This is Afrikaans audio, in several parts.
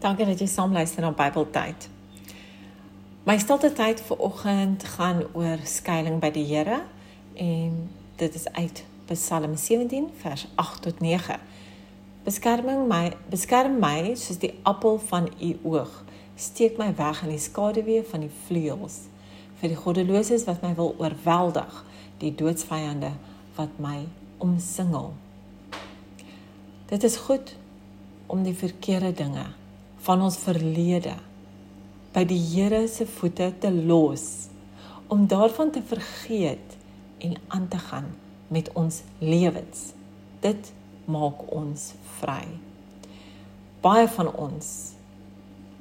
Dankie dat jy saam luister na Bybeltyd. My stilte tyd vir oggend gaan oor skuiling by die Here en dit is uit Psalm 17 vers 8 tot 9. Beskerming my beskerm my soos die appel van u oog. Steek my weg in die skaduwee van die vleuels vir die goddeloses wat my wil oorweldig, die doodsvyande wat my omsingel. Dit is goed om die verkeerde dinge van ons verlede by die Here se voete te los om daarvan te vergeet en aan te gaan met ons lewens. Dit maak ons vry. Baie van ons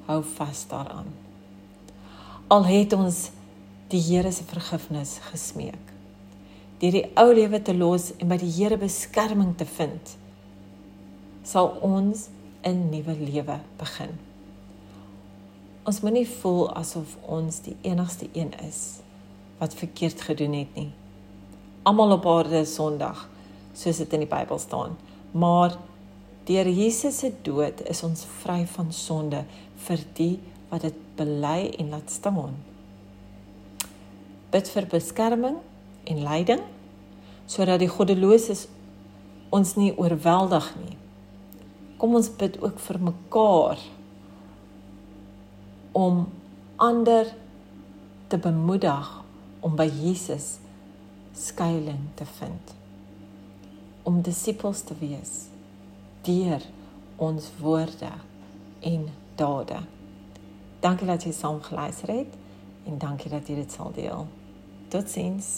hou vas daaraan. Al het ons die Here se vergifnis gesmeek. Deur die ou lewe te los en by die Here beskerming te vind, sal ons 'n nuwe lewe begin. Ons moenie voel asof ons die enigste een is wat verkeerd gedoen het nie. Almal op aarde is sondig, soos dit in die Bybel staan. Maar deur Jesus se dood is ons vry van sonde vir die wat dit bely en laat staan. Bid vir beskerming en leiding sodat die goddeloses ons nie oorweldig nie kom ons bid ook vir mekaar om ander te bemoedig om by Jesus skuilings te vind om disippels te wees deur ons woorde en dade. Dankie dat jy saam geluister het en dankie dat jy dit sal deel. Totsiens.